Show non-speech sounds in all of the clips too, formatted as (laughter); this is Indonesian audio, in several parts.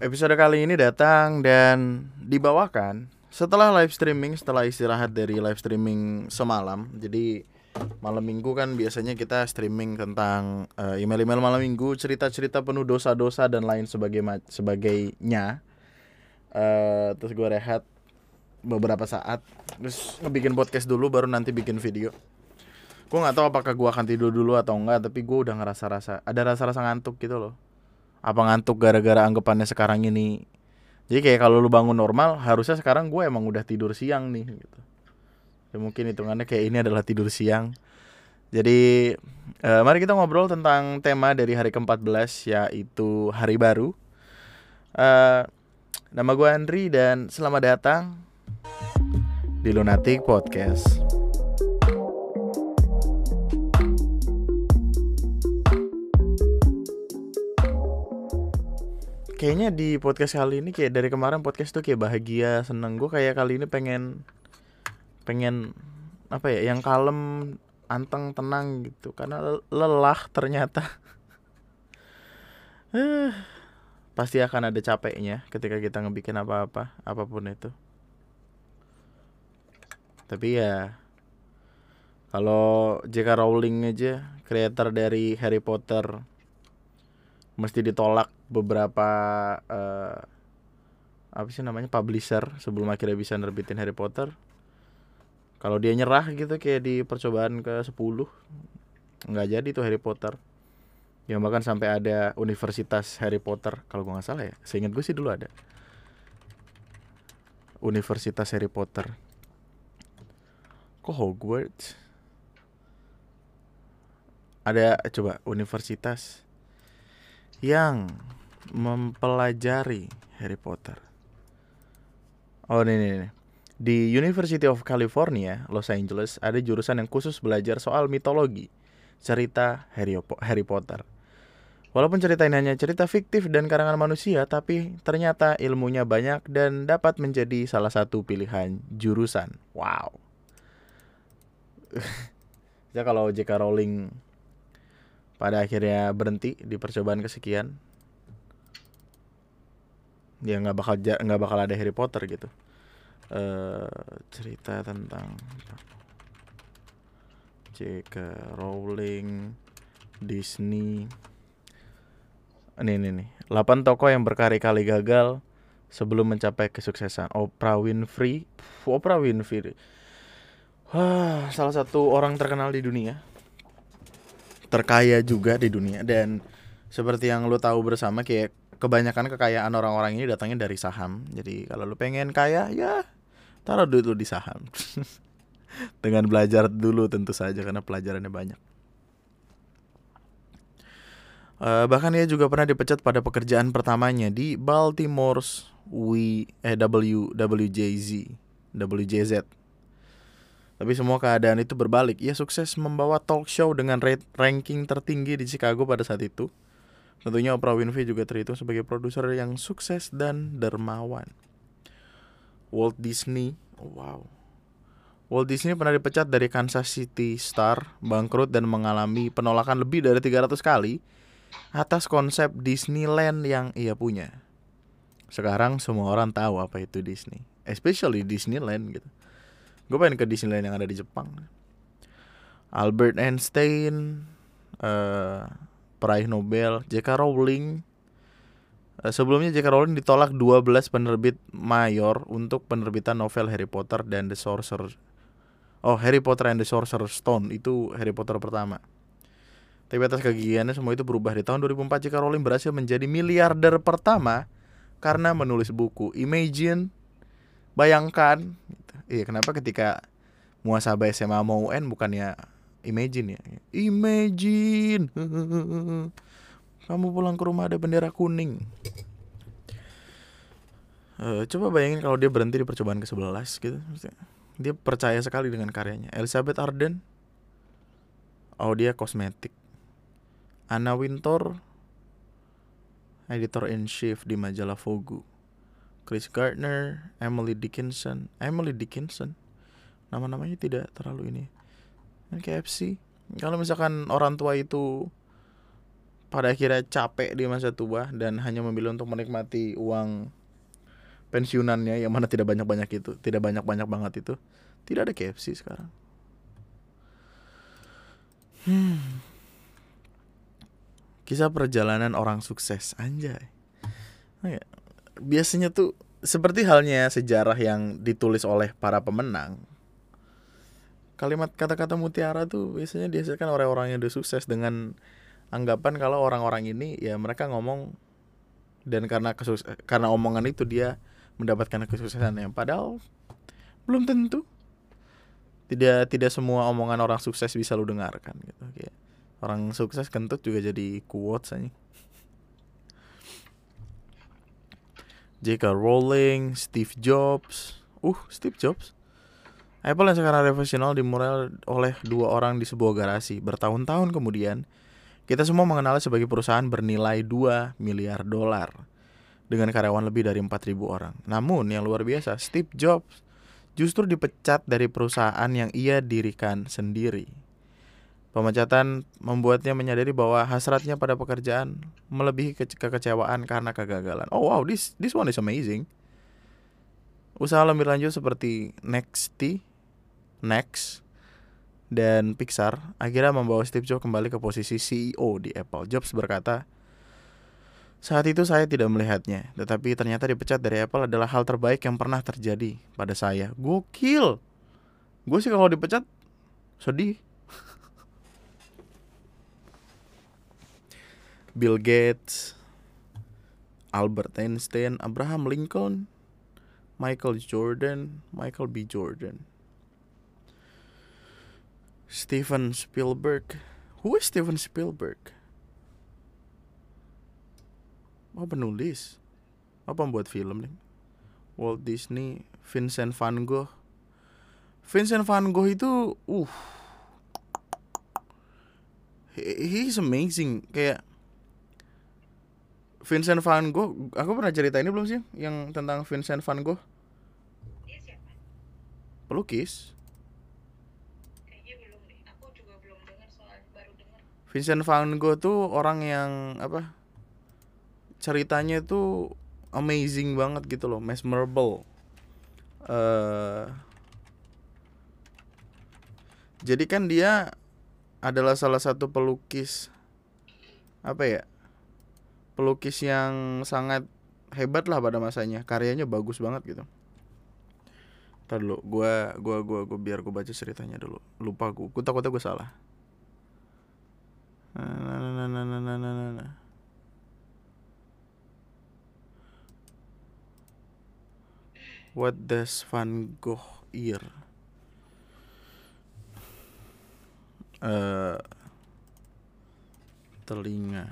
Episode kali ini datang dan dibawakan setelah live streaming, setelah istirahat dari live streaming semalam. Jadi malam minggu kan biasanya kita streaming tentang uh, email-email malam minggu, cerita-cerita penuh dosa-dosa dan lain sebagai sebagainya. Uh, terus gue rehat beberapa saat, terus ngebikin podcast dulu, baru nanti bikin video. Gue nggak tahu apakah gue akan tidur dulu atau enggak, tapi gue udah ngerasa-rasa ada rasa-rasa ngantuk gitu loh apa ngantuk gara-gara anggapannya sekarang ini? Jadi kayak kalau lu bangun normal harusnya sekarang gue emang udah tidur siang nih gitu. Ya mungkin hitungannya kayak ini adalah tidur siang. Jadi uh, mari kita ngobrol tentang tema dari hari ke-14 yaitu hari baru. Uh, nama gue Andri dan selamat datang di Lunatic Podcast. Kayaknya di podcast kali ini kayak dari kemarin podcast tuh kayak bahagia seneng. Gue kayak kali ini pengen pengen apa ya yang kalem anteng tenang gitu. Karena lelah ternyata. (laughs) Eh, pasti akan ada capeknya ketika kita ngebikin apa-apa apa pun itu. Tapi ya kalau J.K. Rowling aja kreator dari Harry Potter mesti ditolak beberapa uh, apa sih namanya publisher sebelum akhirnya bisa nerbitin Harry Potter. Kalau dia nyerah gitu kayak di percobaan ke 10 nggak jadi tuh Harry Potter. Yang bahkan sampai ada Universitas Harry Potter kalau gue nggak salah ya seingat gue sih dulu ada. Universitas Harry Potter. Kok Hogwarts? Ada coba universitas yang mempelajari Harry Potter. Oh ini, ini. Di University of California, Los Angeles, ada jurusan yang khusus belajar soal mitologi, cerita Harry, Harry Potter. Walaupun cerita ini hanya cerita fiktif dan karangan manusia, tapi ternyata ilmunya banyak dan dapat menjadi salah satu pilihan jurusan. Wow. (laughs) ya kalau J.K. Rowling pada akhirnya berhenti di percobaan kesekian, ya nggak bakal nggak bakal ada Harry Potter gitu. Uh, cerita tentang J.K. Rowling Disney. Ini ini nih. 8 tokoh yang berkali-kali gagal sebelum mencapai kesuksesan. Oprah Winfrey. Oprah Winfrey. Wah, salah satu orang terkenal di dunia. Terkaya juga di dunia. Dan seperti yang lo tahu bersama kayak kebanyakan kekayaan orang-orang ini datangnya dari saham. Jadi kalau lu pengen kaya ya taruh duit lu di saham. (laughs) Dengan belajar dulu tentu saja karena pelajarannya banyak. Uh, bahkan ia juga pernah dipecat pada pekerjaan pertamanya di Baltimore's W eh W WJZ WJZ. Tapi semua keadaan itu berbalik. Ia sukses membawa talk show dengan rate ranking tertinggi di Chicago pada saat itu Tentunya Oprah Winfrey juga terhitung sebagai produser yang sukses dan dermawan. Walt Disney, wow. Walt Disney pernah dipecat dari Kansas City Star, bangkrut dan mengalami penolakan lebih dari 300 kali atas konsep Disneyland yang ia punya. Sekarang semua orang tahu apa itu Disney, especially Disneyland gitu. Gue pengen ke Disneyland yang ada di Jepang. Albert Einstein, uh, peraih Nobel J.K. Rowling eh, Sebelumnya J.K. Rowling ditolak 12 penerbit mayor untuk penerbitan novel Harry Potter dan The Sorcerer Oh Harry Potter and the Sorcerer's Stone itu Harry Potter pertama Tapi atas kegigihannya semua itu berubah Di tahun 2004 J.K. Rowling berhasil menjadi miliarder pertama Karena menulis buku Imagine Bayangkan gitu. Iya kenapa ketika muasabah SMA mau UN bukannya Imagine ya. Imagine. (laughs) Kamu pulang ke rumah ada bendera kuning. Uh, coba bayangin kalau dia berhenti di percobaan ke-11 gitu. Dia percaya sekali dengan karyanya. Elizabeth Arden. Oh dia kosmetik. Anna Wintour. Editor in chief di majalah Vogue. Chris Gardner, Emily Dickinson, Emily Dickinson. Nama-namanya tidak terlalu ini KFC kalau misalkan orang tua itu pada akhirnya capek di masa tua dan hanya memilih untuk menikmati uang pensiunannya yang mana tidak banyak-banyak itu, tidak banyak-banyak banget itu. Tidak ada KFC sekarang. Hmm. Kisah perjalanan orang sukses anjay. Biasanya tuh seperti halnya sejarah yang ditulis oleh para pemenang. Kalimat kata-kata mutiara tuh biasanya dihasilkan oleh orang yang udah sukses dengan anggapan kalau orang-orang ini ya mereka ngomong dan karena kesus karena omongan itu dia mendapatkan kesuksesan yang padahal belum tentu. Tidak tidak semua omongan orang sukses bisa lu dengarkan gitu. Kayak orang sukses kentut juga jadi quotes aja. J.K. Rowling, Steve Jobs, uh Steve Jobs, Apple yang sekarang profesional dimulai oleh dua orang di sebuah garasi. Bertahun-tahun kemudian, kita semua mengenalnya sebagai perusahaan bernilai 2 miliar dolar dengan karyawan lebih dari 4.000 orang. Namun yang luar biasa, Steve Jobs justru dipecat dari perusahaan yang ia dirikan sendiri. Pemecatan membuatnya menyadari bahwa hasratnya pada pekerjaan melebihi ke kekecewaan karena kegagalan. Oh wow, this this one is amazing. Usaha lebih lanjut seperti Nexty, Next, dan Pixar akhirnya membawa Steve Jobs kembali ke posisi CEO di Apple. Jobs berkata, saat itu saya tidak melihatnya, tetapi ternyata dipecat dari Apple adalah hal terbaik yang pernah terjadi pada saya. Gokil. Gue sih kalau dipecat sedih. (laughs) Bill Gates, Albert Einstein, Abraham Lincoln, Michael Jordan, Michael B. Jordan, Steven Spielberg. Who is Steven Spielberg? Oh penulis. Apa membuat film nih? Walt Disney, Vincent Van Gogh. Vincent Van Gogh itu, uh, he, he's amazing. Kayak Vincent Van Gogh, aku pernah cerita ini belum sih yang tentang Vincent Van Gogh? Dia siapa? Pelukis. Kayaknya belum deh. Aku juga belum dengar soal baru dengar. Vincent Van Gogh tuh orang yang apa? Ceritanya tuh amazing banget gitu loh, mesmerable. eh jadi kan dia adalah salah satu pelukis apa ya? Pelukis yang sangat hebat lah pada masanya. Karyanya bagus banget gitu. Ntar dulu, gua gua gua gua biar gua baca ceritanya dulu. Lupa gua, gua takutnya gua salah. Nah, nah, nah, nah, nah, nah, nah, nah, nah. What does Van Gogh ear? Eh telinga.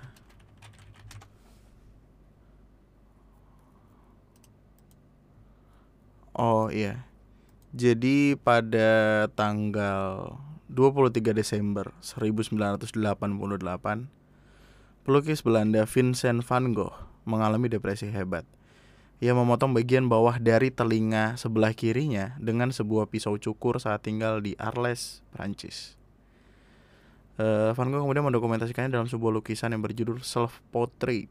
Oh iya. Jadi pada tanggal 23 Desember 1988 pelukis Belanda Vincent van Gogh mengalami depresi hebat. Ia memotong bagian bawah dari telinga sebelah kirinya dengan sebuah pisau cukur saat tinggal di Arles, Prancis. Eh, Van Gogh kemudian mendokumentasikannya dalam sebuah lukisan yang berjudul Self Portrait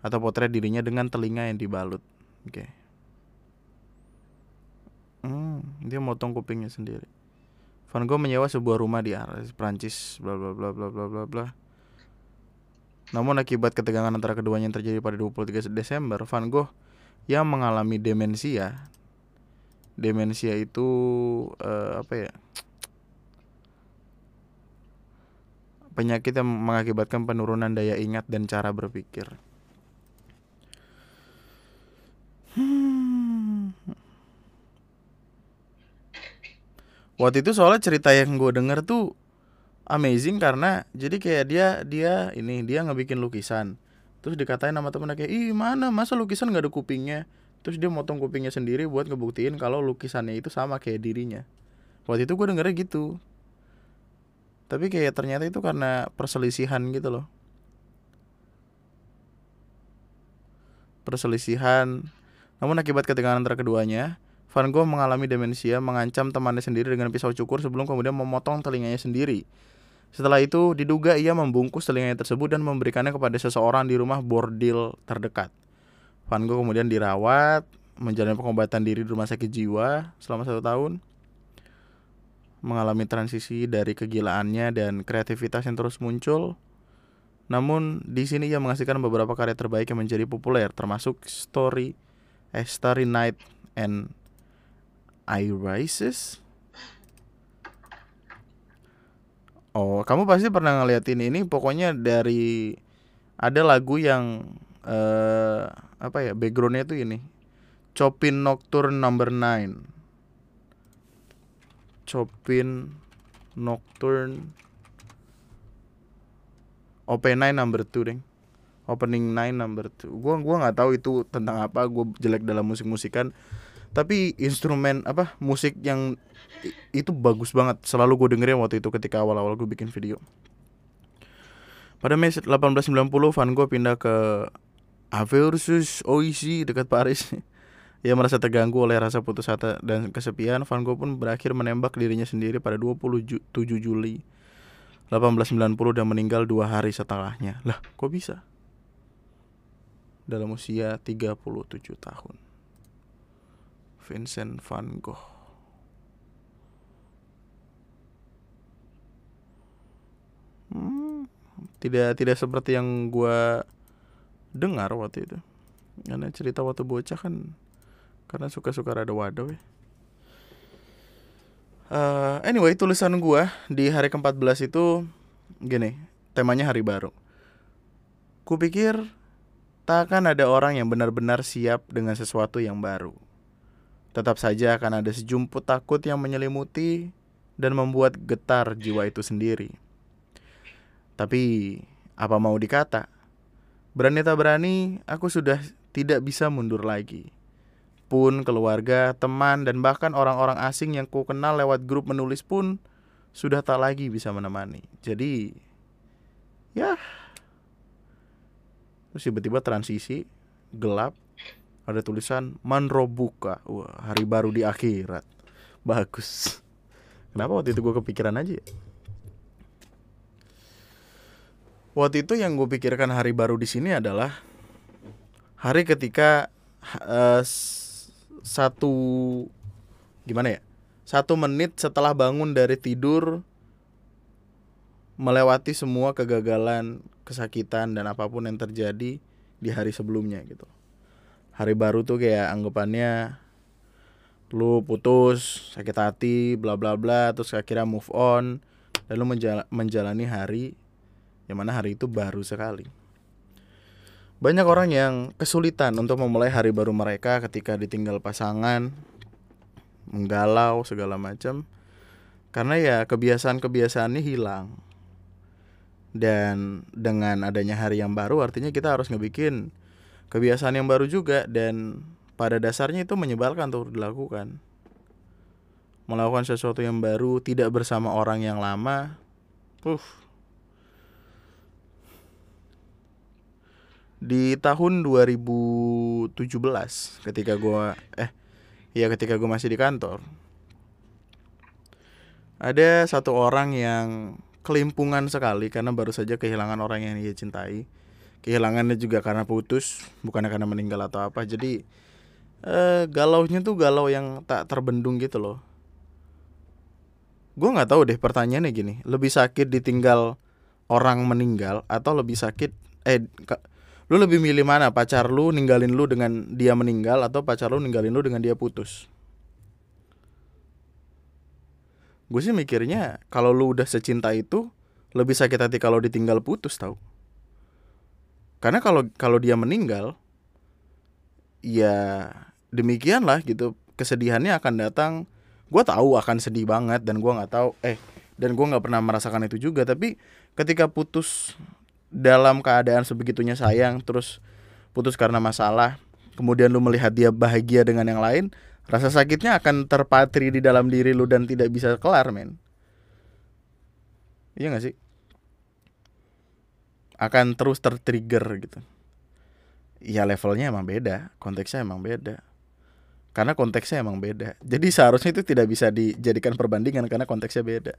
atau potret dirinya dengan telinga yang dibalut. Oke. Hmm, dia motong kupingnya sendiri. Van Gogh menyewa sebuah rumah di Arles, Prancis, bla bla bla bla bla bla bla. Namun akibat ketegangan antara keduanya yang terjadi pada 23 Desember, Van Gogh yang mengalami demensia. Demensia itu eh, apa ya? Penyakit yang mengakibatkan penurunan daya ingat dan cara berpikir. Hmm. Waktu itu soalnya cerita yang gue denger tuh amazing karena jadi kayak dia dia ini dia ngebikin lukisan. Terus dikatain sama temennya kayak ih mana? Masa lukisan nggak ada kupingnya? Terus dia motong kupingnya sendiri buat ngebuktiin kalau lukisannya itu sama kayak dirinya. Waktu itu gue dengernya gitu. Tapi kayak ternyata itu karena perselisihan gitu loh. Perselisihan. Namun akibat ketegangan antara keduanya Van Gogh mengalami demensia mengancam temannya sendiri dengan pisau cukur sebelum kemudian memotong telinganya sendiri Setelah itu diduga ia membungkus telinganya tersebut dan memberikannya kepada seseorang di rumah bordil terdekat. Van Gogh kemudian dirawat, menjalani pengobatan diri di rumah sakit jiwa selama satu tahun, mengalami transisi dari kegilaannya dan kreativitas yang terus muncul. Namun di sini ia menghasilkan beberapa karya terbaik yang menjadi populer, termasuk Story, eh, Starry Night and Irises. Oh, kamu pasti pernah ngeliatin ini. Pokoknya dari ada lagu yang eh apa ya backgroundnya tuh ini. Chopin Nocturne Number 9. Chopin Nocturne OP9 number 2 deng. Opening 9 number 2. Gua gua nggak tahu itu tentang apa. Gue jelek dalam musik-musikan. Tapi instrumen apa musik yang itu bagus banget. Selalu gue dengerin waktu itu ketika awal-awal gue bikin video. Pada Mei 1890 Van Gogh pindah ke Aversus Oisi dekat Paris. (laughs) Ia merasa terganggu oleh rasa putus asa dan kesepian. Van Gogh pun berakhir menembak dirinya sendiri pada 27 Juli 1890 dan meninggal dua hari setelahnya. Lah, kok bisa? Dalam usia 37 tahun. Vincent van Gogh. Hmm, tidak tidak seperti yang gua dengar waktu itu. Karena cerita waktu bocah kan karena suka-suka rada waduh ya. Eh, anyway, tulisan gua di hari ke-14 itu gini, temanya hari baru. Kupikir tak akan ada orang yang benar-benar siap dengan sesuatu yang baru. Tetap saja akan ada sejumput takut yang menyelimuti dan membuat getar jiwa itu sendiri. Tapi apa mau dikata? Berani tak berani, aku sudah tidak bisa mundur lagi. Pun keluarga, teman, dan bahkan orang-orang asing yang ku kenal lewat grup menulis pun sudah tak lagi bisa menemani. Jadi, ya, terus tiba-tiba transisi gelap, ada tulisan Manrobuka, wah hari baru di akhirat, bagus. Kenapa waktu itu gue kepikiran aja? ya? Waktu itu yang gue pikirkan hari baru di sini adalah hari ketika s- satu gimana ya satu menit setelah bangun dari tidur melewati semua kegagalan kesakitan dan apa pun yang terjadi di hari sebelumnya gitu hari baru tuh kayak anggapannya lu putus sakit hati bla bla bla terus akhirnya move on dan lu menjala- menjalani hari yang mana hari itu baru sekali banyak orang yang kesulitan untuk memulai hari baru mereka ketika ditinggal pasangan, menggalau segala macam. Karena ya kebiasaan-kebiasaannya hilang. Dan dengan adanya hari yang baru artinya kita harus ngebikin kebiasaan yang baru juga dan pada dasarnya itu menyebalkan untuk dilakukan. Melakukan sesuatu yang baru tidak bersama orang yang lama. Uh, di tahun 2017 ketika gua eh ya ketika gua masih di kantor ada satu orang yang kelimpungan sekali karena baru saja kehilangan orang yang dia cintai kehilangannya juga karena putus bukan karena meninggal atau apa. Jadi eh galaunya tuh galau yang tak terbendung gitu loh. Gua nggak tahu deh pertanyaannya gini. Lebih sakit ditinggal orang meninggal atau lebih sakit eh lu lebih milih mana? Pacar lu ninggalin lu dengan dia meninggal atau pacar lu ninggalin lu dengan dia putus? Gue sih mikirnya kalau lu udah secinta itu lebih sakit hati kalau ditinggal putus tau karena kalau kalau dia meninggal ya demikianlah gitu. Kesedihannya akan datang. Gue tahu akan sedih banget dan gue nggak tahu eh dan gue nggak pernah merasakan itu juga. Tapi ketika putus dalam keadaan sebegitunya sayang terus putus karena masalah kemudian lu melihat dia bahagia dengan yang lain rasa sakitnya akan terpatri di dalam diri lu dan tidak bisa kelar men. Iya gak sih akan terus tertrigger gitu. Ya levelnya emang beda konteksnya emang beda. Karena konteksnya emang beda. Jadi seharusnya itu tidak bisa dijadikan perbandingan karena konteksnya beda.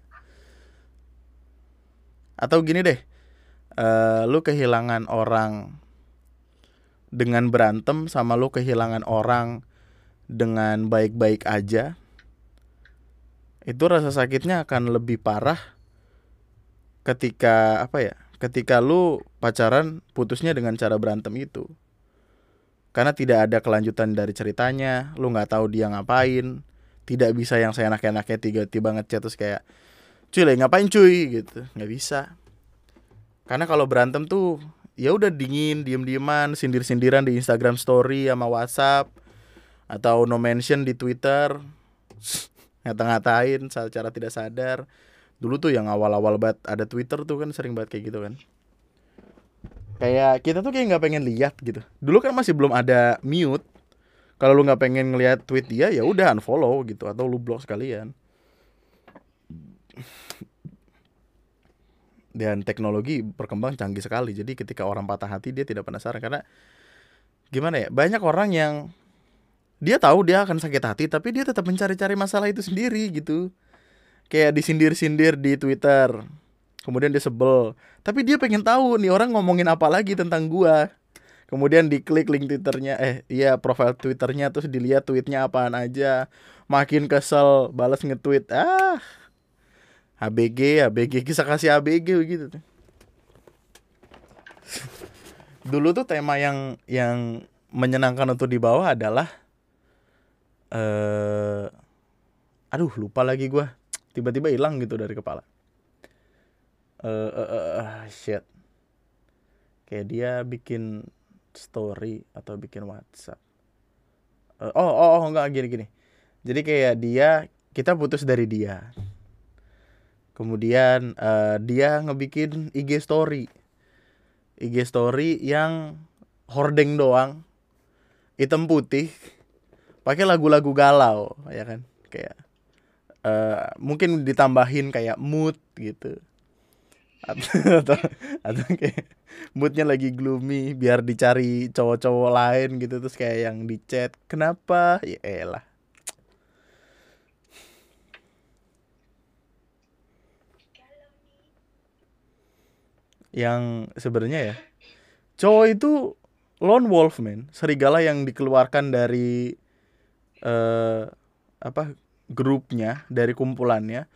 Atau gini deh eh lu kehilangan orang dengan berantem sama lu kehilangan orang dengan baik-baik aja itu rasa sakitnya akan lebih parah ketika apa ya ketika lu pacaran putusnya dengan cara berantem itu. Karena tidak ada kelanjutan dari ceritanya lu nggak tahu dia ngapain tidak bisa yang saya enak-enaknya tiba-tiba ngechat terus kayak cuy lagi ngapain cuy? gitu. Nggak bisa. Karena kalau berantem tuh ya udah dingin diem-dieman sindir-sindiran di Instagram Story sama WhatsApp atau no mention di Twitter (sniffs) ngata-ngatain secara tidak sadar dulu tuh yang awal-awal banget ada Twitter tuh kan sering banget kayak gitu kan. Kayak kita tuh kayak nggak pengen lihat gitu. Dulu kan masih belum ada mute. Kalau lu nggak pengen ngelihat tweet dia ya udah unfollow gitu atau lu block sekalian. Dan teknologi berkembang canggih sekali. Jadi ketika orang patah hati dia tidak penasaran. Karena gimana ya banyak orang yang dia tahu dia akan sakit hati tapi dia tetap mencari-cari masalah itu sendiri gitu kayak disindir-sindir di Twitter. Kemudian dia sebel. Tapi dia pengen tahu nih orang ngomongin apa lagi tentang gua. Kemudian diklik link twitternya eh iya profile twitternya terus dilihat tweetnya apaan aja. Makin kesel balas nge-tweet. Ah ABG ABG kisah kasih ABG gitu tuh. Dulu tuh tema yang yang menyenangkan untuk dibawa adalah eh aduh lupa lagi gua tiba-tiba hilang gitu dari kepala. Eh uh, uh, uh, shit. Kayak dia bikin story atau bikin WhatsApp. Eh, oh oh oh enggak gini gini. Jadi kayak dia kita putus dari dia. Kemudian eh, dia ngebikin IG story. IG story yang hordeng doang. Hitam putih. Pakai lagu-lagu galau ya kan? Kayak eh, mungkin ditambahin kayak mood gitu. Atau atau, kayak moodnya lagi gloomy biar dicari cowok-cowok lain gitu terus kayak yang di chat kenapa? Ya elah. Yang sebenarnya ya cowok itu lone wolf man serigala yang dikeluarkan dari eh apa grupnya dari kumpulannya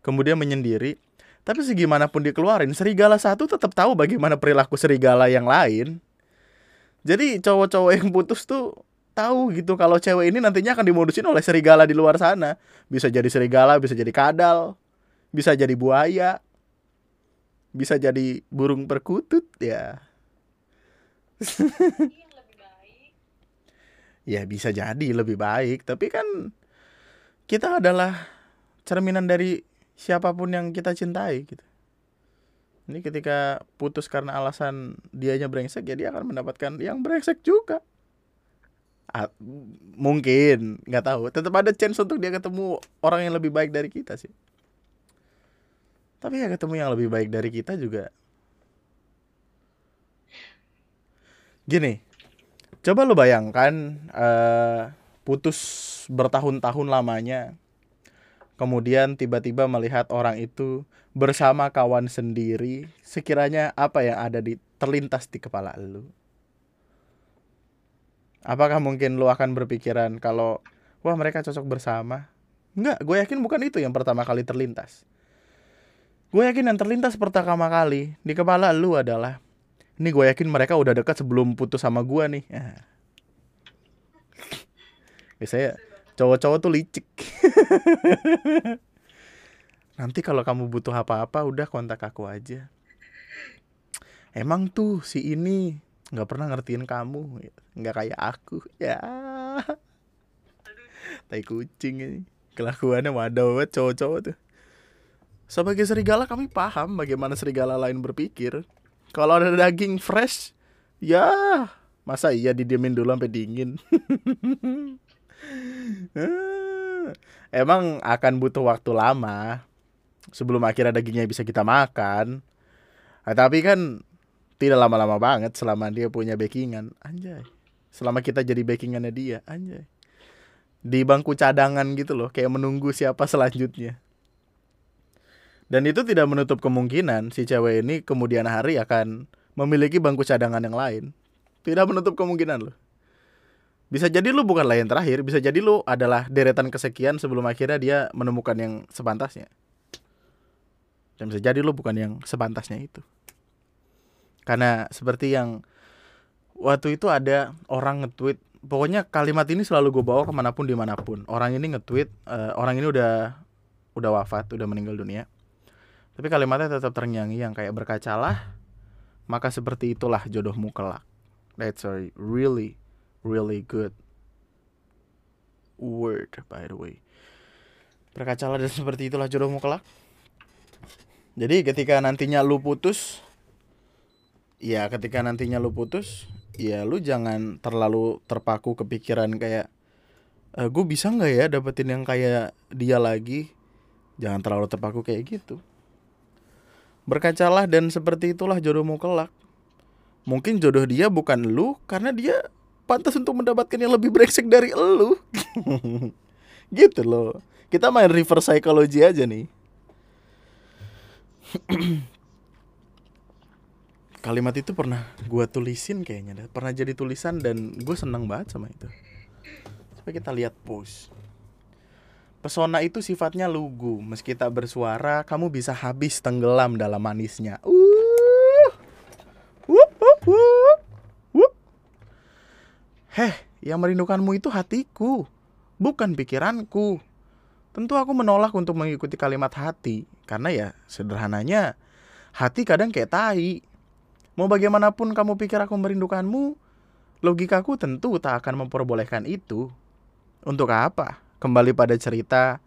kemudian menyendiri. Tapi segimanapun dikeluarin serigala satu tetap tahu bagaimana perilaku serigala yang lain. Jadi cowok-cowok yang putus tuh tahu gitu kalau cewek ini nantinya akan dimodusin oleh serigala di luar sana. Bisa jadi serigala bisa jadi kadal bisa jadi buaya bisa jadi burung perkutut ya. Ya bisa jadi lebih baik. Tapi kan kita adalah cerminan dari siapa pun yang kita cintai gitu. Ini ketika putus karena alasan dianya brengsek ya dia akan mendapatkan yang brengsek juga. Ah, mungkin nggak tahu. Tetap ada chance untuk dia ketemu orang yang lebih baik dari kita sih. Tapi ya ketemu yang lebih baik dari kita juga. Gini coba lu bayangkan eh, putus bertahun-tahun lamanya. Kemudian tiba-tiba melihat orang itu bersama kawan sendiri sekiranya apa yang ada di terlintas di kepala lu. Apakah mungkin lu akan berpikiran kalau wah mereka cocok bersama Enggak, gue yakin bukan itu yang pertama kali terlintas. Gue yakin yang terlintas pertama kali di kepala lu adalah ini gue yakin mereka udah dekat sebelum putus sama gue nih. (laughs) biasanya cowok-cowok tuh licik. (laughs) Nanti kalau kamu butuh apa-apa udah kontak aku aja. Emang tuh si ini nggak pernah ngertiin kamu nggak kayak aku. Ya. (laughs) Tai kucing ini. Kelakuannya waduh banget cowok-cowok tuh. Sebagai serigala kami paham bagaimana serigala lain berpikir. Kalau ada daging fresh ya masa iya didiemin dulu sampai dingin (laughs) (laughs) emang akan butuh waktu lama sebelum akhirnya dagingnya bisa kita makan. Ah, tapi kan tidak lama-lama banget selama dia punya backingan. Anjay. Selama kita jadi backingannya dia anjay. Di bangku cadangan gitu loh kayak menunggu siapa selanjutnya. Dan itu tidak menutup kemungkinan si cewek ini kemudian hari akan memiliki bangku cadangan yang lain. Tidak menutup kemungkinan loh. Bisa jadi lu bukanlah yang terakhir, bisa jadi lu adalah deretan kesekian sebelum akhirnya dia menemukan yang sepantasnya. Dan bisa jadi lu bukan yang sepantasnya itu. Karena seperti yang waktu itu ada orang nge-tweet pokoknya kalimat ini selalu gue bawa ke mana pun di mana pun orang ini nge-tweet uh, orang ini udah udah wafat udah meninggal dunia tapi kalimatnya tetap ternyanyi yang kayak berkacalah maka seperti itulah jodohmu kelak that's a really really good word by the way. Berkacalah dan seperti itulah jodohmu kelak jadi ketika nantinya lu putus ya ketika nantinya lu putus ya lu jangan terlalu terpaku kepikiran kayak e, eh, gue bisa nggak ya dapetin yang kayak dia lagi? Jangan terlalu terpaku kayak gitu. Berkacalah dan seperti itulah jodohmu kelak. Mungkin jodoh dia bukan lu karena dia pantas untuk mendapatkan yang lebih brengsek dari lu (laughs) gitu loh. Kita main reverse psychology aja nih. (clears throat) Kalimat itu pernah gue tulisin kayaknya pernah jadi tulisan dan gue seneng banget sama itu. Coba kita lihat post pesona itu sifatnya lugu. Meski tak bersuara kamu bisa habis tenggelam dalam manisnya. Uh yang merindukanmu itu hatiku bukan pikiranku tentu aku menolak untuk mengikuti kalimat hati karena ya sederhananya hati kadang kayak tai Mau bagaimanapun kamu pikir aku merindukanmu, logikaku tentu tak akan memperbolehkan itu. Untuk apa? Kembali pada cerita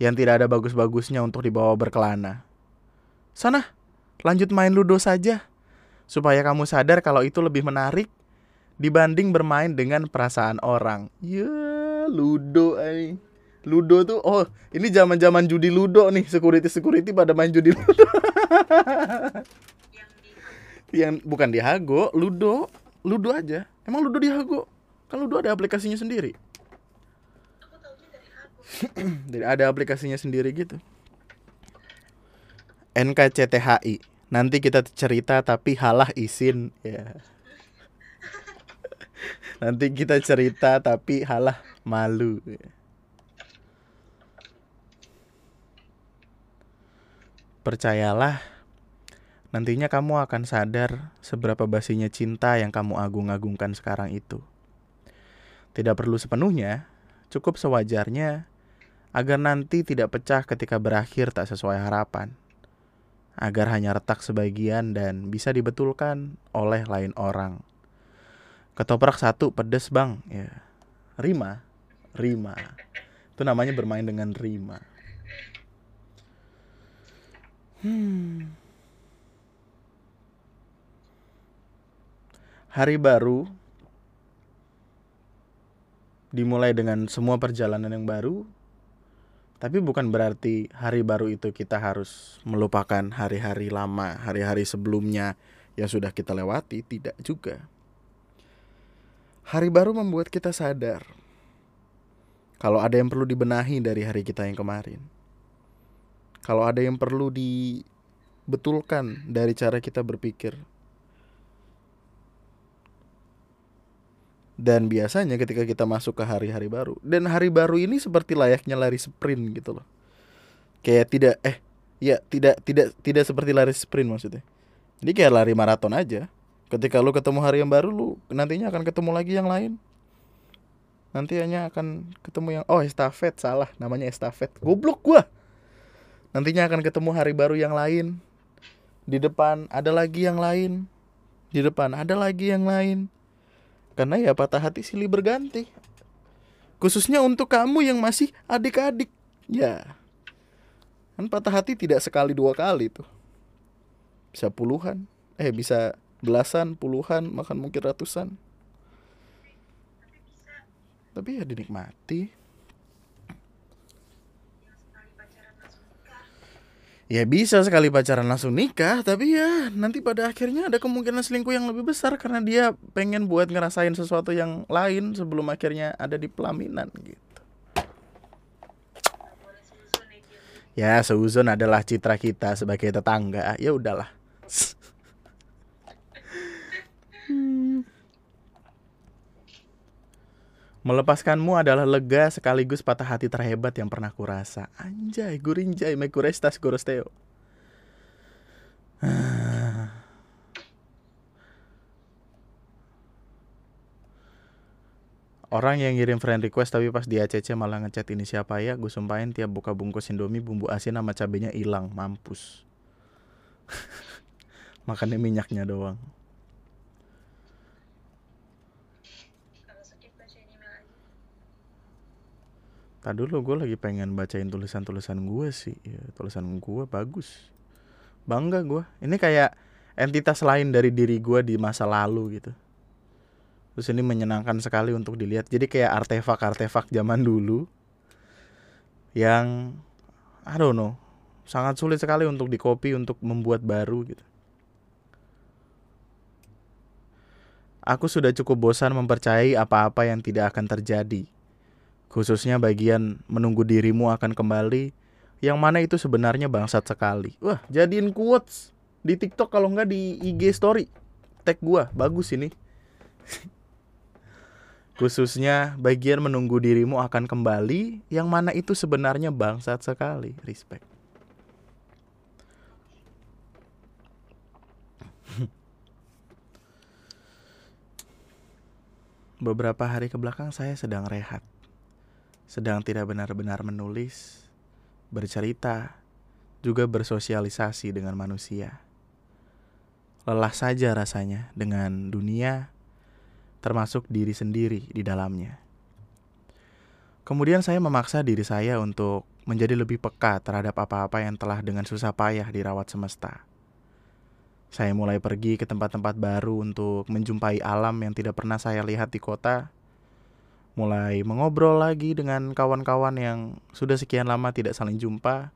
yang tidak ada bagus-bagusnya untuk dibawa berkelana. Sana, lanjut main ludo saja. Supaya kamu sadar kalau itu lebih menarik dibanding bermain dengan perasaan orang. Ya, ludo ay. Ludo tuh oh, ini zaman-zaman judi ludo nih, security-security pada main judi ludo. (laughs) yang bukan di Hago, Ludo, Ludo aja. Emang Ludo di Hago? Kan Ludo ada aplikasinya sendiri. (clears throat) Jadi ada aplikasinya sendiri gitu. NKCTHI. Nanti kita cerita tapi halah izin ya. Nanti kita cerita tapi halah malu. Percayalah nantinya kamu akan sadar seberapa basinya cinta yang kamu agung-agungkan sekarang itu. Tidak perlu sepenuhnya, cukup sewajarnya agar nanti tidak pecah ketika berakhir tak sesuai harapan. Agar hanya retak sebagian dan bisa dibetulkan oleh lain orang. Ketoprak satu pedes bang, ya. Rima, rima. Itu namanya bermain dengan rima. Hmm. hari baru dimulai dengan semua perjalanan yang baru tapi bukan berarti hari baru itu kita harus melupakan hari-hari lama, hari-hari sebelumnya yang sudah kita lewati, tidak juga. Hari baru membuat kita sadar kalau ada yang perlu dibenahi dari hari kita yang kemarin. Kalau ada yang perlu dibetulkan dari cara kita berpikir. Dan biasanya ketika kita masuk ke hari-hari baru dan hari baru ini seperti layaknya lari sprint gitu loh. Kayak tidak eh ya tidak tidak tidak seperti lari sprint maksudnya. Ini kayak lari maraton aja. Ketika lu ketemu hari yang baru lu nantinya akan ketemu lagi yang lain. Nanti hanya akan ketemu yang oh estafet salah namanya estafet. Goblok gua. Nantinya akan ketemu hari baru yang lain. Di depan ada lagi yang lain. Di depan ada lagi yang lain karena ya patah hati silih berganti. Khususnya untuk kamu yang masih adik-adik. Ya. Kan patah hati tidak sekali dua kali tuh. Bisa puluhan. Eh bisa belasan, puluhan, makan mungkin ratusan. Tapi ya dinikmati. Ya bisa sekali pacaran langsung nikah, tapi ya nanti pada akhirnya ada kemungkinan selingkuh yang lebih besar karena dia pengen buat ngerasain sesuatu yang lain sebelum akhirnya ada di pelaminan gitu. Ya, seuzon adalah citra kita sebagai tetangga. Ya udahlah. Melepaskanmu adalah lega sekaligus patah hati terhebat yang pernah kurasa. Anjay, gurinjay, mekurestas gorosteo. (sighs) Orang yang ngirim friend request tapi pas di ACC malah ngechat ini siapa ya Gue sumpahin tiap buka bungkus indomie bumbu asin sama cabenya hilang Mampus (laughs) Makannya minyaknya doang Kalau sedih bacain email aja. Tadi dulu gue lagi pengen bacain tulisan-tulisan gue sih ya, Tulisan gue bagus. Bangga gue Ini kayak entitas lain dari diri gue di masa lalu gitu. Terus ini menyenangkan sekali untuk dilihat. Jadi kayak artefak-artefak zaman dulu Yang I don't know Sangat sulit sekali untuk dikopi Untuk membuat baru gitu. Aku sudah cukup bosan mempercayai apa-apa yang tidak akan terjadi Khususnya bagian menunggu dirimu akan kembali Yang mana itu sebenarnya bangsat sekali. Wah jadiin quotes Di tiktok kalau nggak di IG story. Tag gua bagus ini. (laughs) Khususnya bagian menunggu dirimu akan kembali Yang mana itu sebenarnya bangsat sekali. Respect. (laughs) Beberapa hari ke belakang saya sedang rehat Sedang tidak benar-benar menulis Bercerita Juga bersosialisasi dengan manusia Lelah saja rasanya dengan dunia termasuk diri sendiri di dalamnya. Kemudian saya memaksa diri saya untuk menjadi lebih peka terhadap apa-apa yang telah dengan susah payah dirawat semesta. Saya mulai pergi ke tempat-tempat baru untuk menjumpai alam yang tidak pernah saya lihat di kota. Mulai mengobrol lagi dengan kawan-kawan yang sudah sekian lama tidak saling jumpa.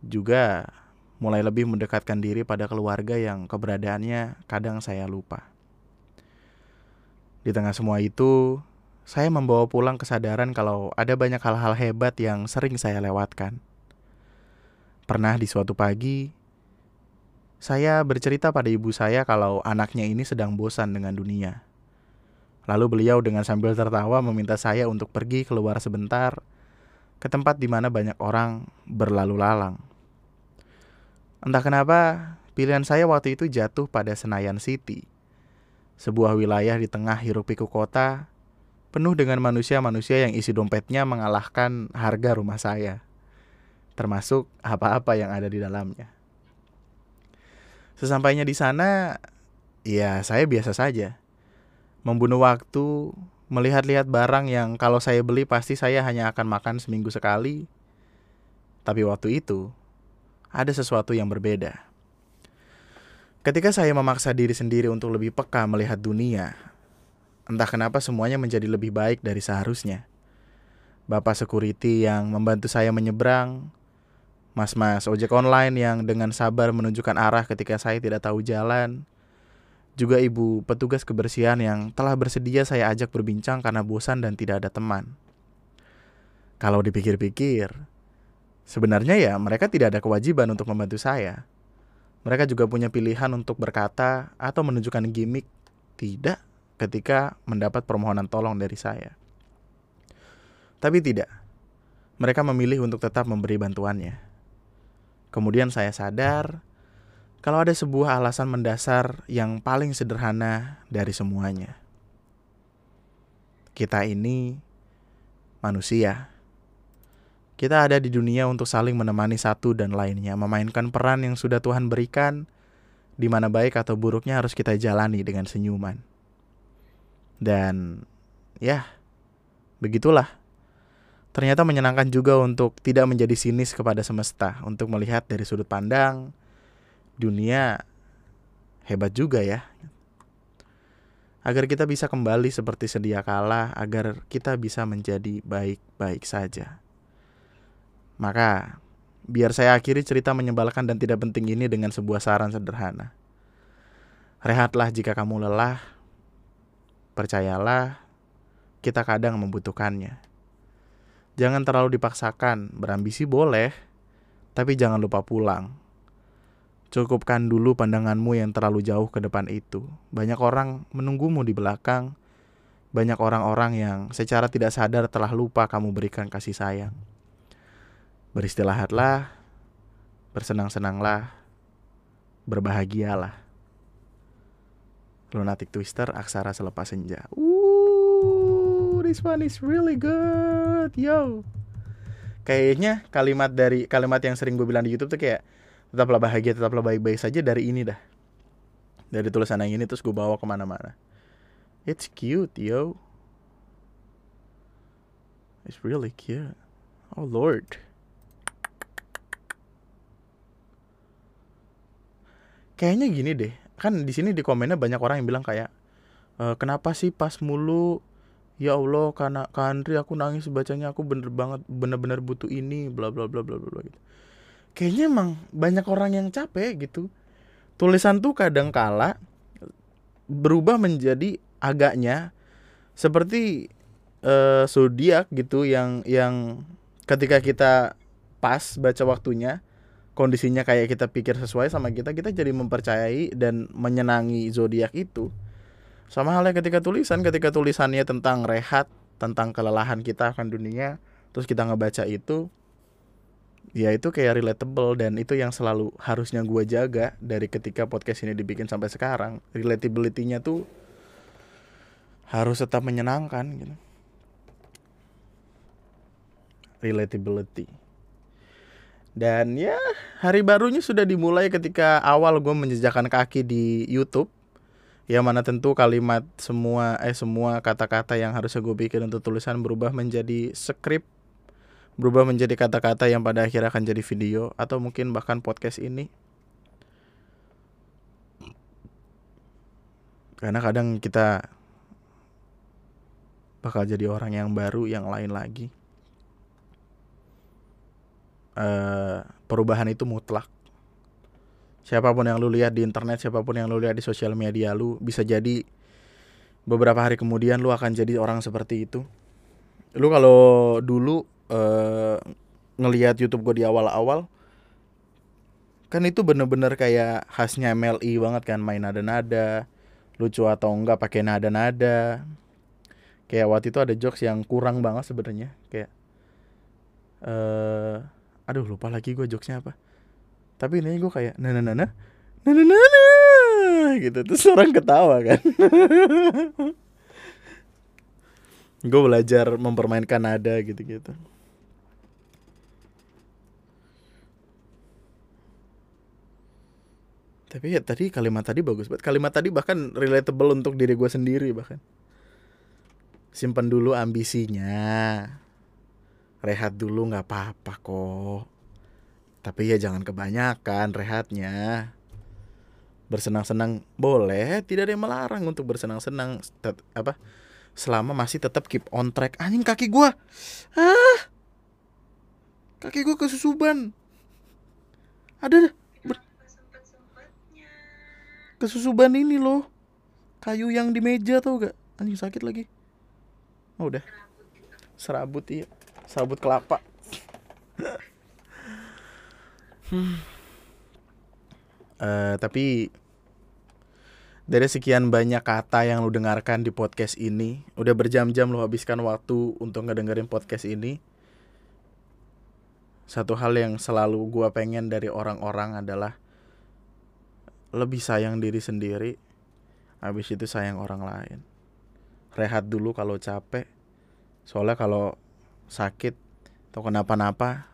Juga mulai lebih mendekatkan diri pada keluarga yang keberadaannya kadang saya lupa. Di tengah semua itu, saya membawa pulang kesadaran kalau ada banyak hal-hal hebat yang sering saya lewatkan. Pernah di suatu pagi, saya bercerita pada ibu saya kalau anaknya ini sedang bosan dengan dunia. Lalu beliau dengan sambil tertawa meminta saya untuk pergi keluar sebentar ke tempat di mana banyak orang berlalu lalang. Entah kenapa, pilihan saya waktu itu jatuh pada Senayan City. Sebuah wilayah di tengah hiruk pikuk kota, penuh dengan manusia-manusia yang isi dompetnya mengalahkan harga rumah saya. Termasuk apa-apa yang ada di dalamnya. Sesampainya di sana, ya saya biasa saja. Membunuh waktu, melihat-lihat barang yang kalau saya beli pasti saya hanya akan makan seminggu sekali. Tapi waktu itu, ada sesuatu yang berbeda. Ketika saya memaksa diri sendiri untuk lebih peka melihat dunia, entah kenapa semuanya menjadi lebih baik dari seharusnya. Bapak security yang membantu saya menyeberang, mas-mas ojek online yang dengan sabar menunjukkan arah ketika saya tidak tahu jalan, juga ibu petugas kebersihan yang telah bersedia saya ajak berbincang karena bosan dan tidak ada teman. Kalau dipikir-pikir, Sebenarnya ya mereka tidak ada kewajiban untuk membantu saya. Mereka juga punya pilihan untuk berkata atau menunjukkan gimmick tidak ketika mendapat permohonan tolong dari saya. Tapi tidak. Mereka memilih untuk tetap memberi bantuannya. Kemudian saya sadar kalau ada sebuah alasan mendasar yang paling sederhana dari semuanya. Kita ini manusia kita ada di dunia untuk saling menemani satu dan lainnya, memainkan peran yang sudah Tuhan berikan, di mana baik atau buruknya harus kita jalani dengan senyuman. Dan ya, begitulah. Ternyata menyenangkan juga untuk tidak menjadi sinis kepada semesta, untuk melihat dari sudut pandang dunia hebat juga ya. Agar kita bisa kembali seperti sedia kala, agar kita bisa menjadi baik-baik saja. Maka, biar saya akhiri cerita menyebalkan dan tidak penting ini dengan sebuah saran sederhana. Rehatlah jika kamu lelah. Percayalah, kita kadang membutuhkannya. Jangan terlalu dipaksakan, berambisi boleh, Tapi jangan lupa pulang. Cukupkan dulu pandanganmu yang terlalu jauh ke depan itu. Banyak orang menunggumu di belakang. Banyak orang-orang yang secara tidak sadar telah lupa kamu berikan kasih sayang. Beristirahatlah, bersenang-senanglah, berbahagialah. Lunatic Twister Aksara Selepas Senja. Ooh, this one is really good, yo. Kayaknya kalimat dari kalimat yang sering gue bilang di YouTube tuh kayak tetaplah bahagia, tetaplah baik-baik saja dari ini dah. Dari tulisan yang ini terus gue bawa ke mana-mana. It's cute, yo. It's really cute. Oh Lord. Kayaknya gini deh, kan di sini di komennya banyak orang yang bilang kayak e, kenapa sih pas mulu ya Allah karena Kandri aku nangis bacanya aku bener banget bener-bener butuh ini bla bla bla bla bla gitu. Kayaknya emang banyak orang yang capek gitu. Tulisan tuh kadang kala berubah menjadi agaknya seperti uh, zodiak gitu yang yang ketika kita pas baca waktunya kondisinya kayak kita pikir sesuai sama kita kita jadi mempercayai dan menyenangi zodiak itu sama halnya ketika tulisan ketika tulisannya tentang rehat tentang kelelahan kita akan dunia terus kita ngebaca itu ya itu kayak relatable dan itu yang selalu harusnya gue jaga dari ketika podcast ini dibikin sampai sekarang relatability-nya tuh harus tetap menyenangkan gitu relatability dan ya hari barunya sudah dimulai ketika awal gue menjejakkan kaki di YouTube. Ya mana tentu kalimat semua eh semua kata-kata yang harusnya gue bikin untuk tulisan berubah menjadi skrip, berubah menjadi kata-kata yang pada akhirnya akan jadi video atau mungkin bahkan podcast ini. Karena kadang kita bakal jadi orang yang baru yang lain lagi uh, perubahan itu mutlak. Siapa pun yang lu lihat di internet, siapa pun yang lu lihat di sosial media lu bisa jadi beberapa hari kemudian lu akan jadi orang seperti itu. Lu kalau dulu uh, ngelihat YouTube gue di awal-awal kan itu bener-bener kayak khasnya MLI banget kan main nada-nada lucu atau enggak pakai nada-nada. Kayak waktu itu ada jokes yang kurang banget sebenarnya kayak uh, aduh lupa lagi gue jokesnya apa. Tapi ini gue kayak nana nana nana nana gitu. Terus orang ketawa kan. (laughs) Gue belajar mempermainkan nada gitu gitu tapi ya tadi kalimat tadi bagus banget. Kalimat tadi bahkan relatable untuk diri gue sendiri bahkan. Simpan dulu ambisinya. Rehat dulu nggak apa-apa kok. Tapi ya jangan kebanyakan rehatnya. Bersenang-senang. Boleh tidak ada yang melarang untuk bersenang-senang. Apa? Selama masih tetap keep on track. Anjing kaki gua. Ah. Kaki gua kesusuban. Ada. Kesusuban ini loh. Kayu yang di meja tau gak? Anjing sakit lagi. Oh, udah. Serabut iya. Sabut kelapa. Hmm. (laughs) uh, tapi dari sekian banyak kata yang lu dengarkan di podcast ini udah berjam-jam lu habiskan waktu untuk ngedengerin podcast ini. Satu hal yang selalu gua pengen dari orang-orang adalah lebih sayang diri sendiri habis itu sayang orang lain. Rehat dulu kalau capek. Soalnya kalau sakit atau kenapa-napa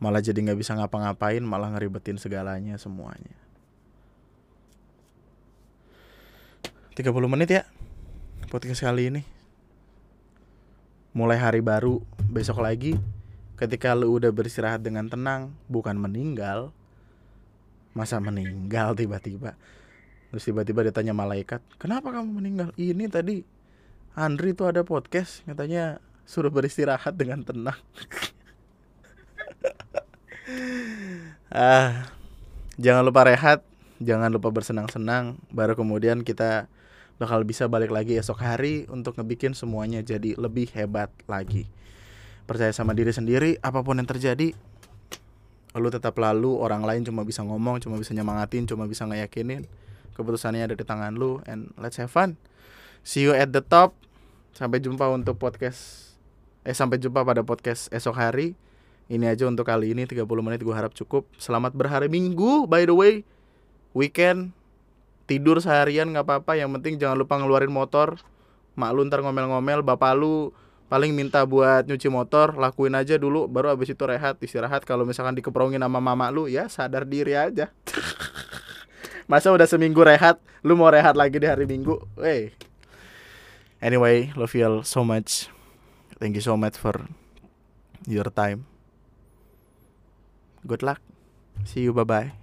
malah jadi nggak bisa ngapa-ngapain malah ngeribetin segalanya semuanya. 30 menit ya podcast kali ini. Mulai hari baru besok lagi. Ketika lu udah beristirahat dengan tenang bukan meninggal masa meninggal tiba-tiba. Terus tiba-tiba ditanya malaikat kenapa kamu meninggal? Ini tadi Andri tuh ada podcast katanya suruh beristirahat dengan tenang. (laughs) Ah jangan lupa rehat jangan lupa bersenang-senang baru kemudian kita bakal bisa balik lagi esok hari untuk ngebikin semuanya jadi lebih hebat lagi. Percaya sama diri sendiri apa pun yang terjadi lu tetap lalu orang lain cuma bisa ngomong cuma bisa nyemangatin cuma bisa ngeyakinin. Keputusannya ada di tangan lu and let's have fun. See you at the top. Sampai jumpa untuk podcast eh sampai jumpa pada podcast esok hari. Ini aja untuk kali ini 30 menit gue harap cukup. Selamat berhari minggu by the way. Weekend tidur seharian nggak apa-apa. Yang penting jangan lupa ngeluarin motor. Mak lu ntar ngomel-ngomel bapak lu paling minta buat nyuci motor lakuin aja dulu baru abis itu rehat istirahat. Kalau misalkan dikeprongin sama mama lu ya sadar diri aja. (laughs) Masa udah seminggu rehat lu mau rehat lagi di hari minggu? Hey anyway love you all so much. Thank you so much for your time. Good luck. See you bye bye